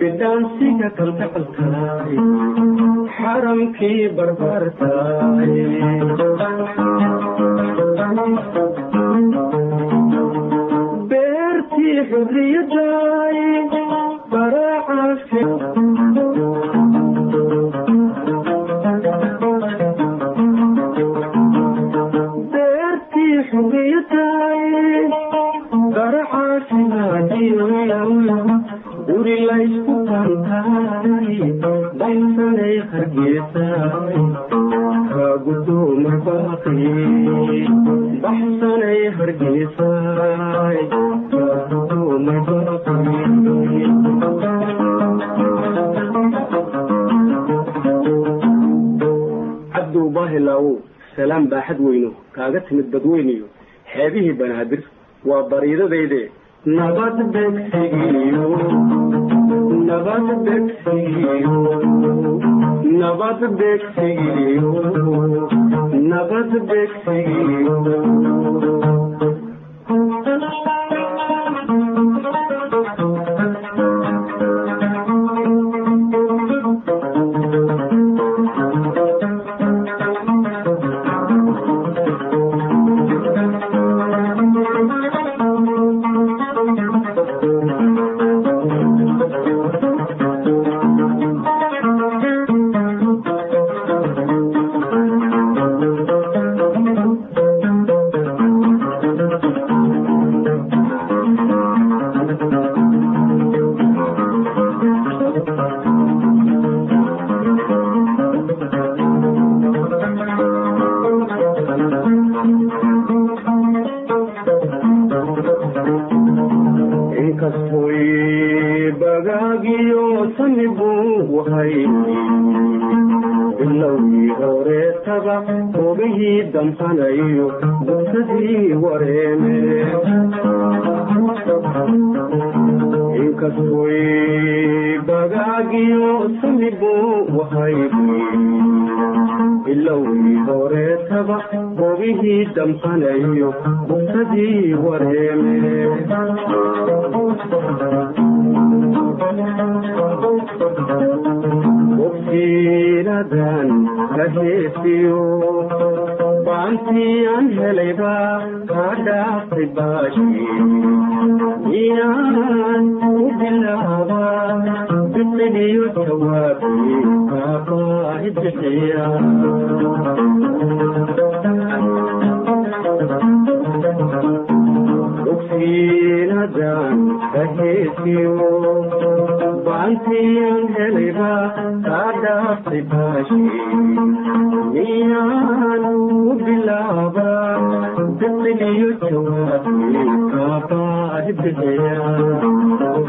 bidhaansiga kalgacalkaay xaramkii barbaarkaay beertii xurriyadaay kaaga timid badweyniyo xeebihii banaadir waa bariidadayde nabad begsigiyo hogahii damhanayo bugsadii wareeme inkastoy bagaagiyo samibu wahaybi bilowgii horeetaba hogihii damhanayo bugsadii wareeme bogsiinadan ka heesiyo baantii aan helayba kaa dhaaftay baashi miyaan u bilaaba biqiliyo jawaabi kaabaahi bixiya bogsiinadan ka heesiyo baantiyan helayba kaa dhaaftay baashi miyaan u bilaaba biqiliyo jawaabi kaabaahi bixiya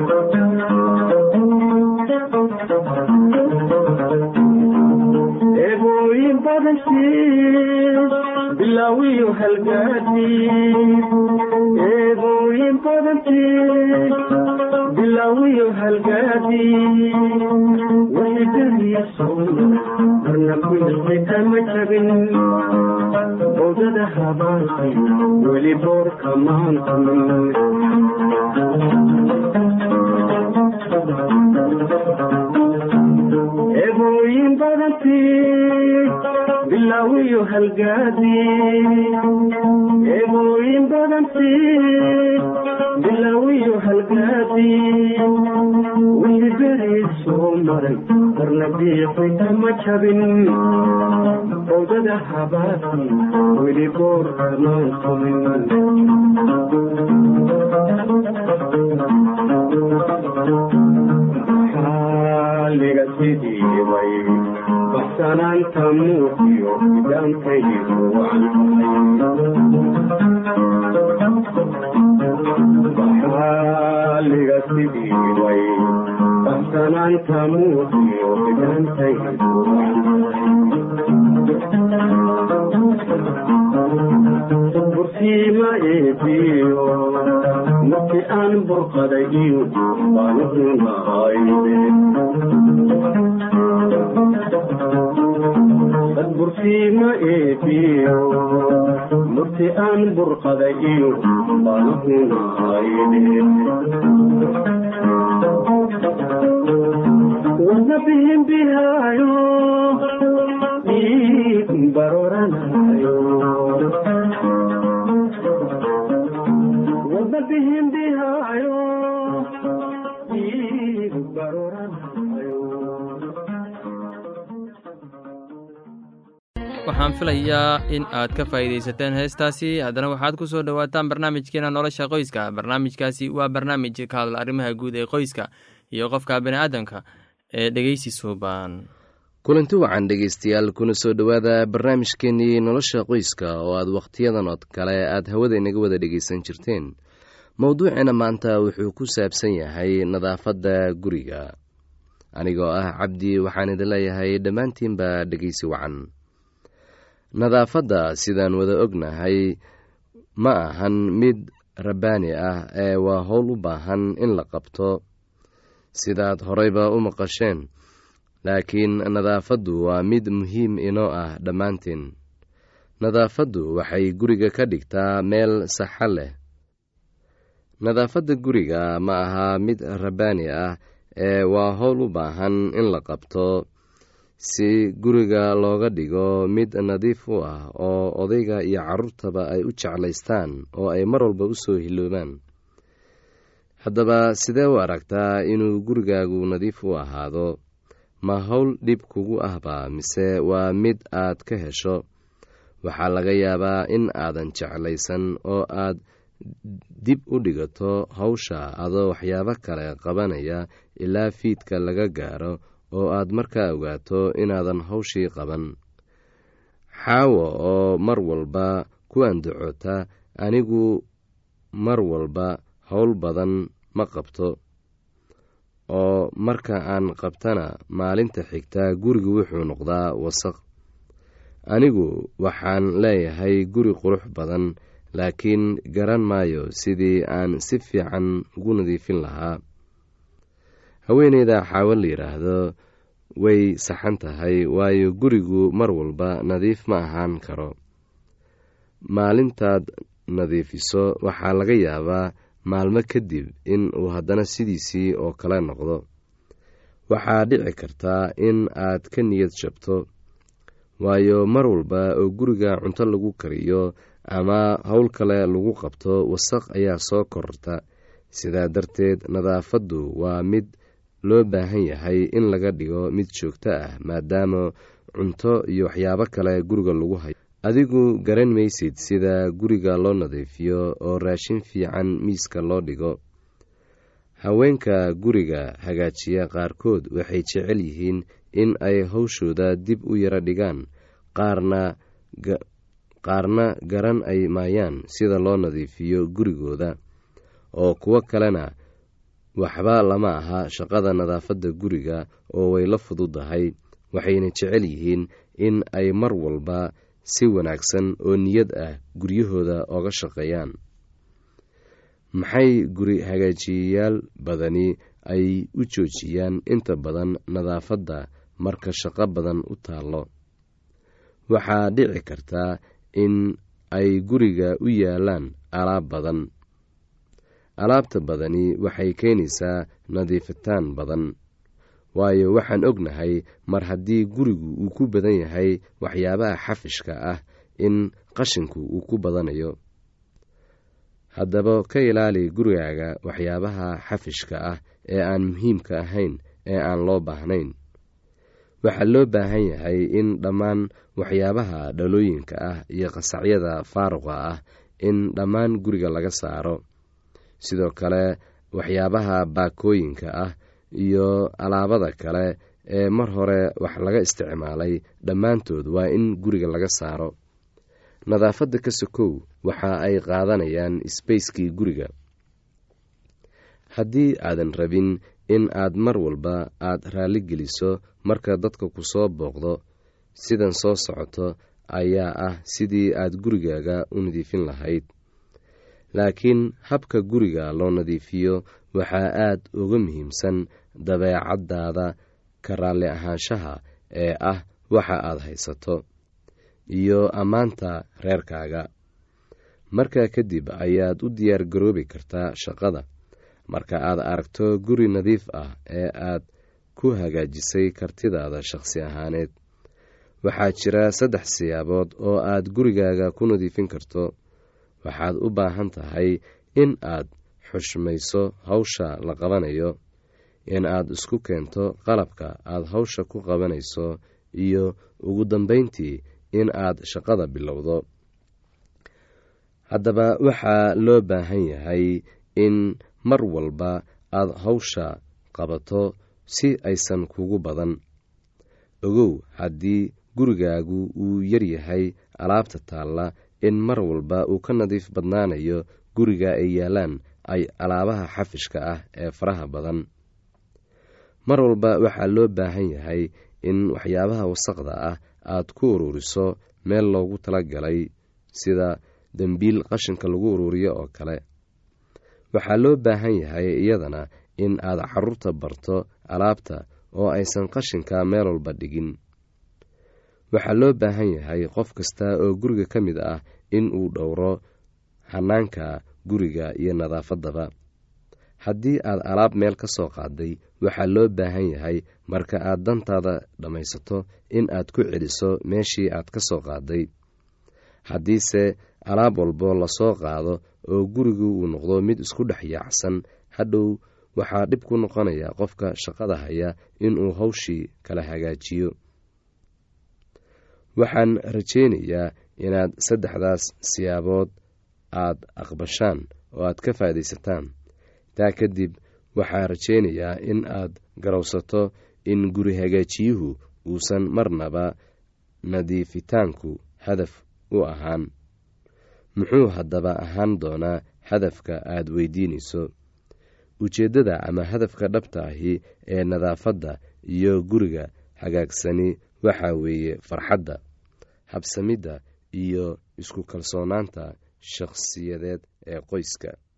eebooyin badantii bilaawiyo halgaadi eebooyin badantii bilaawiyo halgaadi wayigariyasoona marna kuilqi kama jabin bowdada habaanki weli boorka maantumin eebooyin badantii bilaawiyo halgaadi eebooyin badantii bilaawiyo halgaadi wixii berii soo maray marna biiqi kama jabin bowdada habaasi weli boorka maantumin xaaliga sidii bay baxsanaanta muuqiyo idaankaygu xaaliga sidii bay muuqiyo idaankaygu bursiima eebiyo marki aan burqaday iyo baanuhunahayde bursiima eebiyo marki aan burqaday iyo baanuhunahayde waxaan filayaa in aad ka faa'iidaysateen heestaasi. Haddana waxaad ku soo dhowaataan barnaamijkeena nolosha qoyska. Barnaamijkaasi waa barnaamij ka hadla arrimaha guud ee qoyska iyo qofka bini'aadamka ee dhegeysi suuban kulanti wacan dhegeystayaal kuna soo dhowaada barnaamijkeenii nolosha qoyska oo aad wakhtiyadan oo kale aad hawada inaga wada dhegeysan jirteen. Mowduuceena maanta wuxuu ku saabsan yahay nadaafadda guriga. Anigoo ah cabdi waxaan idin leeyahay dhammaantiinba dhegeysi wacan. Nadaafadda sidaan wada ognahay ma ahan mid rabbaani ah ee waa howl u baahan in la qabto sidaad horeyba u maqasheen. Laakiin nadaafaddu waa mid muhiim inoo ah dhammaantiin. Nadaafaddu waxay guriga ka dhigtaa meel saxa leh. Nadaafadda guriga ma aha mid rabbaani ah ee waa howl u baahan in la qabto. Si guriga looga dhigo mid nadiif u ah oo odayga iyo carruurtaba ay u jeclaystaan oo ay mar walba u soo hiloobaan haddaba sidee u aragtaa inuu gurigaagu nadiif u ahaado? Ma howl dhib kugu ahba mise waa mid aad ka hesho? Waxaa laga yaabaa in aadan jeclaysan oo aad dib u dhigato hawsha adoo waxyaabo kale qabanaya ilaa fiidka laga gaaro oo aad markaa ogaato inaadan hawshii qaban. Xaawo oo mar walba ku andacota anigu mar walba howl badan ma qabto oo marka aan qabtana maalinta xigta gurigu wuxuu noqdaa wasaq. Anigu waxaan leeyahay guri qurux badan laakiin garan maayo sidii aan si fiican ugu nadiifin lahaa. Haweeneyda xaawo la yidhaahdo way saxan tahay waayo gurigu mar walba nadiif ma ahaan karo. Maalintaad nadiifiso waxaa laga yaabaa maalmo kadib in uu haddana sidiisii oo kale noqdo. Waxaa dhici kartaa in aad ka niyad jabto waayo mar walba oo guriga cunto lagu kariyo ama howl kale lagu qabto wasaq ayaa soo kororta. Sidaa darteed nadaafaddu waa mid loo baahan yahay in laga dhigo mid joogto ah maadaama cunto iyo waxyaabo kale guriga lagu hayo adigu garan maysid sida guriga loo nadiifiyo oo raashin fiican miiska loo dhigo. Haweenka guriga hagaajiya qaarkood waxay jecel yihiin in ay hawshooda dib u yaro dhigaan qaarna qaarna garan ay maayaan sida loo nadiifiyo gurigooda. Oo kuwo kalena waxba lama aha shaqada nadaafadda guriga oo way la fududahay. Waxayna jecel yihiin in ay mar walba si wanaagsan oo niyad ah guryahooda oga shaqeeyaan. Maxay guri hagaajiyayaal badani ay u joojiyaan? Inta badan nadaafadda marka shaqo badan u taallo. Waxaa dhici kartaa in ay guriga u yaalaan alaab badan. Alaabta badani waxay keenaysaa nadiifitaan badan waayo waxaan ognahay mar haddii gurigu uu ku badan yahay waxyaabaha xafishka ah in qashinku uu ku badanayo. Haddaba ka ilaali gurigaaga waxyaabaha xafishka ah ee aan muhiimka ahayn ee aan loo baahnayn. Waxaa loo baahan yahay in dhammaan waxyaabaha dhalooyinka ah iyo qasacyada faaruqa ah in dhammaan guriga laga saaro. Sidoo kale waxyaabaha baakooyinka ah iyo alaabada kale ee mar hore wax laga isticmaalay dhammaantood waa in guriga laga saaro. Nadaafadda ka sokow waxa ay qaadanayaan sbacekii guriga. Haddii aadan rabin in aad mar walba aad raalli geliso marka dadka ku soo booqdo sidan soo socoto ayaa ah sidii aad gurigaaga u nadiifin lahayd. Laakiin habka guriga loo nadiifiyo waxaa aad uga muhiimsan dabeecaddaada ka raalli ahaanshaha ee ah waxa aad haysato iyo ammaanta reerkaaga. Markaa kadib ayaad u diyaar garoobi kartaa shaqada. Marka aad aragto guri nadiif ah ee aad ku hagaajisay kartidaada shaqsi ahaaneed waxaa jira saddex siyaabood oo aad gurigaaga ku nadiifin karto. Waxaad u baahan tahay in aad xushmayso hawsha la qabanayo in aad isku keento qalabka aad hawsha ku qabanayso iyo ugu dambayntii in aad shaqada bilowdo. Haddaba waxaa loo baahan yahay in mar walba aad hawsha qabato si aysan kugu badan. Ogow haddii gurigaagu uu yaryahay alaabta taalla in mar walba uu ka nadiif badnaanayo guriga ay yaalaan ay alaabaha xafishka ah ee faraha badan mar walba waxaa loo baahan yahay in waxyaabaha wasaqda ah aad ku ururiso meel loogu talagalay sida dembiil qashinka lagu ururiyo oo kale. Waxaa loo baahan yahay iyadana in aad carruurta barto alaabta oo aysan qashinka meel walba dhigin. Waxaa loo baahan yahay qof kasta oo guriga ka mid ah in uu dhowro hanaanka guriga iyo nadaafaddaba haddii aad alaab meel ka soo qaaday waxaa loo baahan yahay marka aad dantaada dhammaysato in aad ku celiso meeshii aad ka soo qaaday. Haddiise alaab walbo la soo qaado oo gurigu uu noqdo mid isku dhex yaacsan hadhow waxaa dhib ku noqonaya qofka shaqada haya inuu hawshii kala hagaajiyo. Waxaan rajaynayaa inaad saddexdaas siyaabood aad aqbashaan oo aad ka faa'idaysataan taa kadib waxaan rajaynayaa in aad garowsato in guri hagaajiyuhu uusan marnaba nadiifitaanku hadaf u ahaan. Muxuu haddaba ahaan doonaa hadafka aad weydiinayso? Ujeeddada ama hadafka dhabta ahi ee nadaafadda iyo guriga hagaagsani waxaa weeye farxadda habsamidda iyo isku kalsoonaanta shakhsiyadeed ee qoyska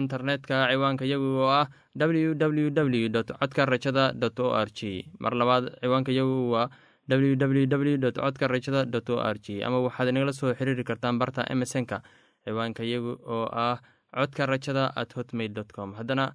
internetka ciwaanka yagu oo ah w w w codka rajada dot o r g mar labaad ciwaanka yagu waa w w w dot codka rajada dot o r g ama waxaad inagala soo xiriiri kartaan barta emesonka ciwaanka yagu oo ah codka rajada at hotmail dot com. Haddana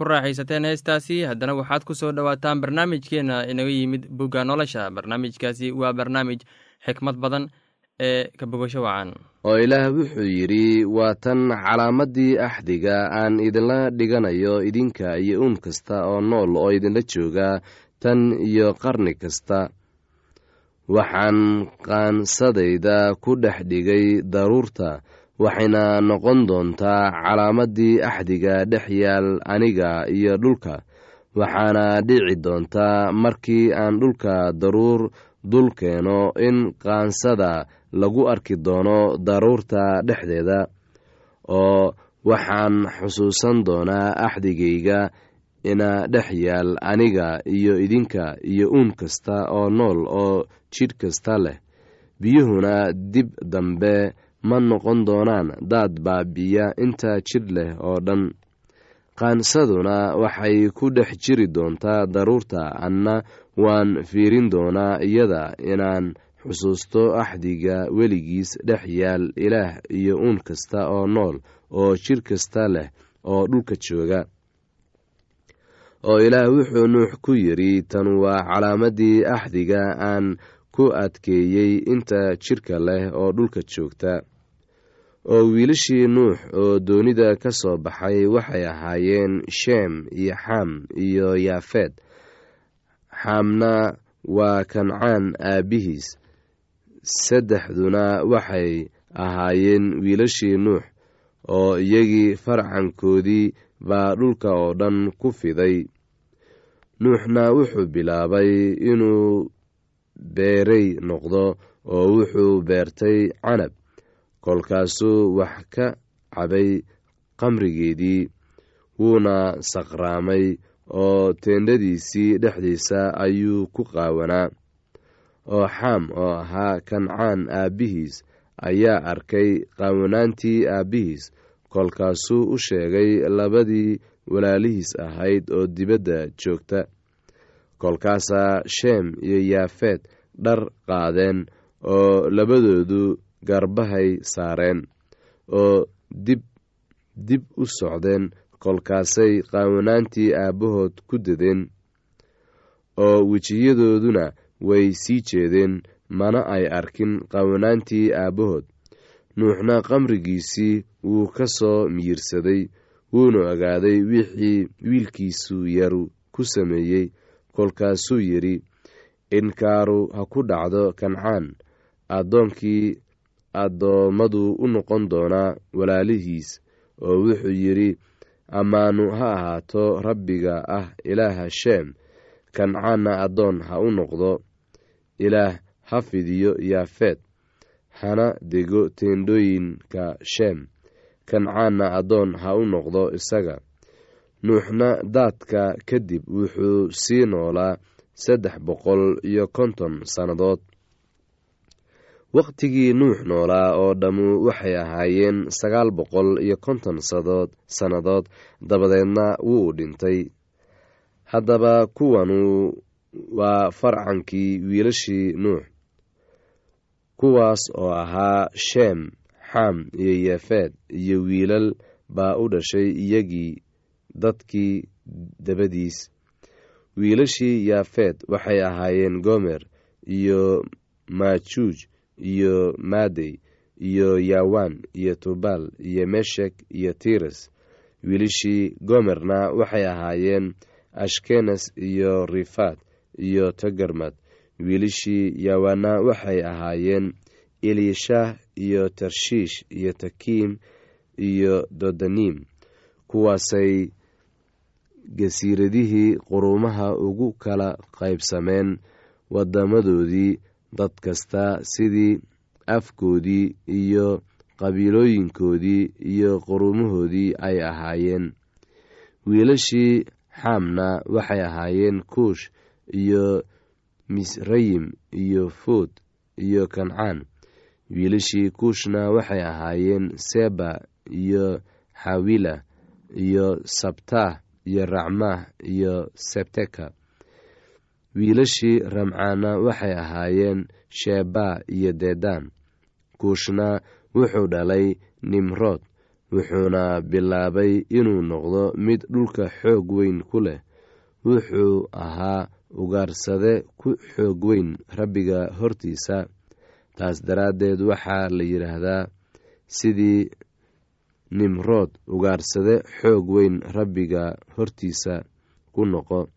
ku raaxaysateen heestaasi. Haddana waxaad ku soo dhowaataan barnaamijkeenna inaga yimid bugga nolosha. Barnaamijkaasi waa barnaamij xikmad badan ee ka bogasho wacan. Oo ilaah wuxuu yidhi waa tan calaamaddii axdiga aan idinla dhiganayo idinka iyo uun kasta oo nool oo idinla jooga tan iyo qarni kasta. Waxaan qaansadayda ku dhex dhigay daruurta waxayna noqon doontaa calaamaddii axdiga dhex yaal aniga iyo dhulka. Waxaana dhici doontaa markii aan dhulka daruur dul keeno in qaansada lagu arki doono daruurta dhexdeeda oo waxaan xusuusan doonaa axdigayga ina dhex yaal aniga iyo idinka iyo uun kasta oo nool oo jidh kasta leh. Biyuhuna dib dambe ma noqon doonaan daad baabiya inta jidh leh oo dhan. Qaansaduna waxay ku dhex jiri doontaa daruurta anna waan fiirin doonaa iyada inaan xusuusto axdiga weligiis dhex yaal ilaah iyo uun kasta oo nool oo jidh kasta leh oo dhulka jooga. Oo ilaah wuxuu nuux ku yidhi tan waa calaamaddii axdiga aan ku adkeeyey inta jidhka leh oo dhulka joogta. Oo wiilashii nuux oo doonida ka soo baxay waxay ahaayeen sheem iyo xam iyo yaafeed xaamna waa kancaan aabbihiis saddexduna waxay ahaayeen wiilashii nuux oo iyagii farcankoodii baa dhulka oo dhan ku fiday. Nuuxna wuxuu bilaabay inuu beerey noqdo oo wuxuu beertay canab. Kolkaasuu wax ka cabay qamrigeedii wuuna saqraamay oo teendhadiisii dhexdiisa ayuu ku qaawanaa. Oo xaam oo ahaa kancaan aabbihiis ayaa arkay qaawanaantii aabbihiis. Kolkaasuu u sheegay labadii walaalihiis ahayd oo dibadda joogta kolkaasaa sheem iyo yaafeed dhar qaadeen oo labadoodu garbahay saareen oo dib dib u socdeen kolkaasay qaawanaantii aabbahood ku dadeen oo wejiyadooduna way sii jeedeen. Mana ay arkin qaawanaantii aabbahood. Nuuxna qamrigiisii wuu ka soo miyirsaday wuuna ogaaday wixii wiilkiisu yaru ku sameeyey kolkaasuu yidhi inkaaru ha ku dhacdo kancaan addoonkii addoommadu u noqon doonaa walaalihiis. Oo wuxuu yidhi ammaanu ha ahaato rabbiga ah ilaaha sheem kancaanna addoon ha u noqdo. Ilaah ha fidiyo yaafeed. Hana dego teendhooyinka sheem kancaanna addoon ha u noqdo isaga nuuxna daadka kadib wuxuu sii noolaa saddex boqol iyo konton sannadood. Wakhtigii nuux noolaa oo dhammu waxay ahaayeen sagaal boqol iyo konton sadood sannadood dabadeedna wuu dhintay. Haddaba kuwanu waa farcankii wiilashii nuux kuwaas oo ahaa sheem xam iyo yefeed iyo wiilal baa u dhashay iyagii dadkii dabadiis. Wiilashii yaafeed waxay ahaayeen gomer iyo maajuuj iyo maadey iyo yawan iyo tubal iyo meshek iyo tires. Wiilashii gomerna waxay ahaayeen ashkenes iyo rifaad iyo tagarmad. Wiilashii yawana waxay ahaayeen elishah iyo tarshiish iyo takiim iyo dodanim. Kuwaasay gasiiradihii quruumaha ugu kala qaybsameen wadamadoodii dad kasta sidii afkoodii iyo qabiilooyinkoodii iyo quruumahoodii ay ahaayeen. Wiilashii xaamna waxay ahaayeen kuush iyo misrayim iyo fuud iyo kancaan. Wiilashii kuushna waxay ahaayeen seba iyo xawila iyo sabtah iyo racmah iyo sebteka. Wiilashii ramcaana waxay ahaayeen sheba iyo dedan kuushna wuxuu dhalay nimrood wuxuuna bilaabay inuu noqdo mid dhulka xoog weyn ku leh. Wuxuu ahaa ugaarsade ku xoog weyn rabbiga hortiisa. Taas daraaddeed waxaa la yidhaahdaa sidii nimrood ugaarsade xoog weyn rabbiga hortiisa ku noqo.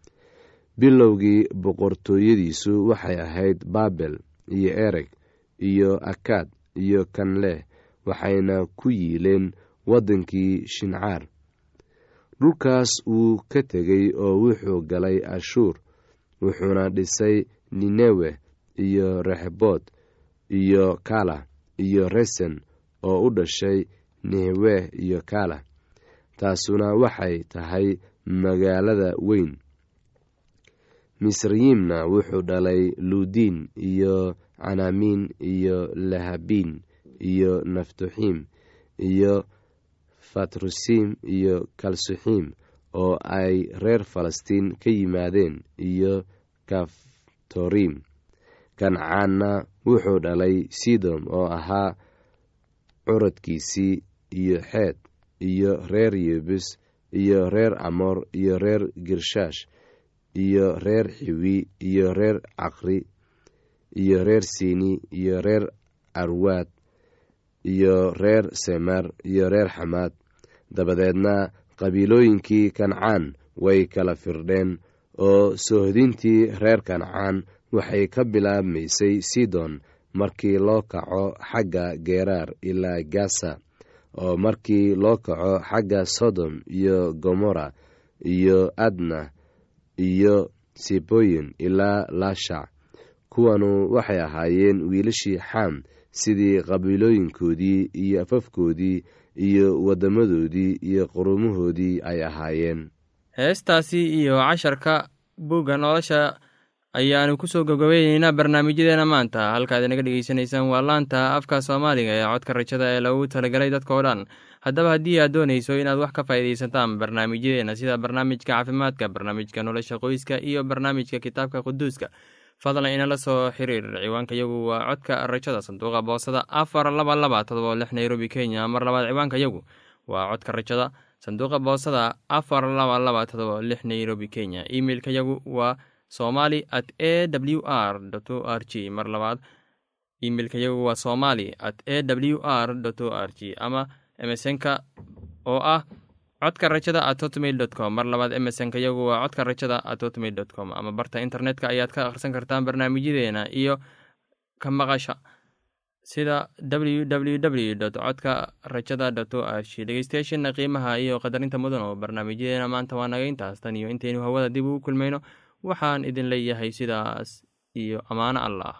Bilowgii boqortooyadiisu waxay ahayd baabel iyo ereg iyo akaad iyo kanleh waxayna ku yiileen waddankii shincaar. Dhulkaas wuu ka tegey oo wuxuu galay ashuur wuxuuna dhisay ninewe iyo rexbood iyo kala iyo resen oo u dhashay nehwe iyo kala. Taasuna waxay tahay magaalada weyn. Misrayimna wuxuu dhalay luudiin iyo canaamiin iyo lahabiin iyo naftuxiim iyo fatrusiim iyo kalsuxiim oo ay reer falastiin ka yimaadeen iyo kaftoriim kancaanna wuxuu dhalay sidom oo ahaa curadkiisii iyo xeed iyo reer yebus iyo reer amoor iyo reer girshaash iyo reer xiwi iyo reer caqri iyo reer siini iyo reer arwaad iyo reer semar iyo reer xamaad dabadeedna qabiilooyinkii kancaan way kala firdheen oo soohdintii reer kancaan waxay ka bilaabmaysay sidon markii loo kaco xagga geeraar ilaa gasa oo markii loo kaco xagga sodom iyo gomora iyo adna iyo siboyin ilaa laashac kuwanu waxay ahaayeen wiilashii xam sidii qabiilooyinkoodii iyo afafkoodii iyo waddamadoodii iyo qurumahoodii ay ahaayeen. Heestaasi iyo casharka buugga nolosha ayaanu ku soo gabgabayneynaa barnaamijyadeena maanta. Halkaad inaga dhegeysanaysaan waa laanta afka soomaaliga ee codka rajada ee lagu talagalay dadkao dhan. Haddaba haddii aad doonayso inaad wax ka faa'iidaysataan barnaamijyadeena sida barnaamijka caafimaadka barnaamijka nolosha qoyska iyo barnaamijka kitaabka quduuska fadlan inala soo xiriir. Ciwaanka yagu waa codka rajada sanduuqa boosada afar laba laba todoba lix nairobi kenya. Mar labaad ciwaanka yagu waa codka rajada sanduuqa boosada afar laba laba todoba lix nairobi kenya. Emeilka yagu waa somali at a w r o r g. Mar labaad imeilka yagu waa somali at a w r o r g. Ama emesonka oo ah codka rajada at hotmail com. Mar labaad emesonka yagu waa codka rajada at hotmail dot com. Ama barta internetka ayaad ka akhrisan kartaan barnaamijyadeena iyo ka maqasha sida w w w dot codka rajada dot o r g. Dhegeystayaasheena qiimaha iyo qadarinta mudan oo barnaamijyadeena maanta waa naga intaas tan iyo intaynu hawada dib ugu kulmayno waxaan idin leeyahay sidaas iyo ammaano allah